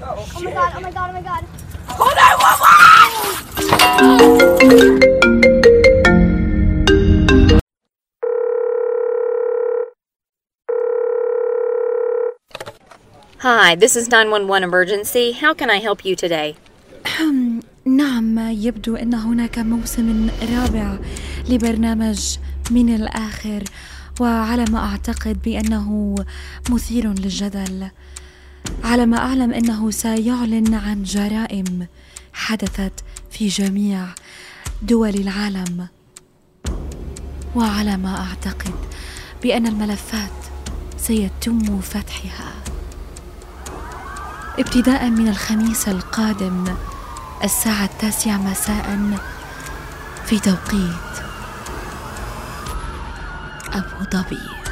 Oh my god, oh my god, oh my god. Hi, this is 911 emergency. How can I help you today? نعم يبدو أن هناك موسم رابع لبرنامج من الآخر وعلى ما أعتقد بأنه مثير للجدل على ما أعلم إنه سيعلن عن جرائم حدثت في جميع دول العالم. وعلى ما أعتقد بأن الملفات سيتم فتحها. ابتداء من الخميس القادم الساعة التاسعة مساء في توقيت أبو ظبي.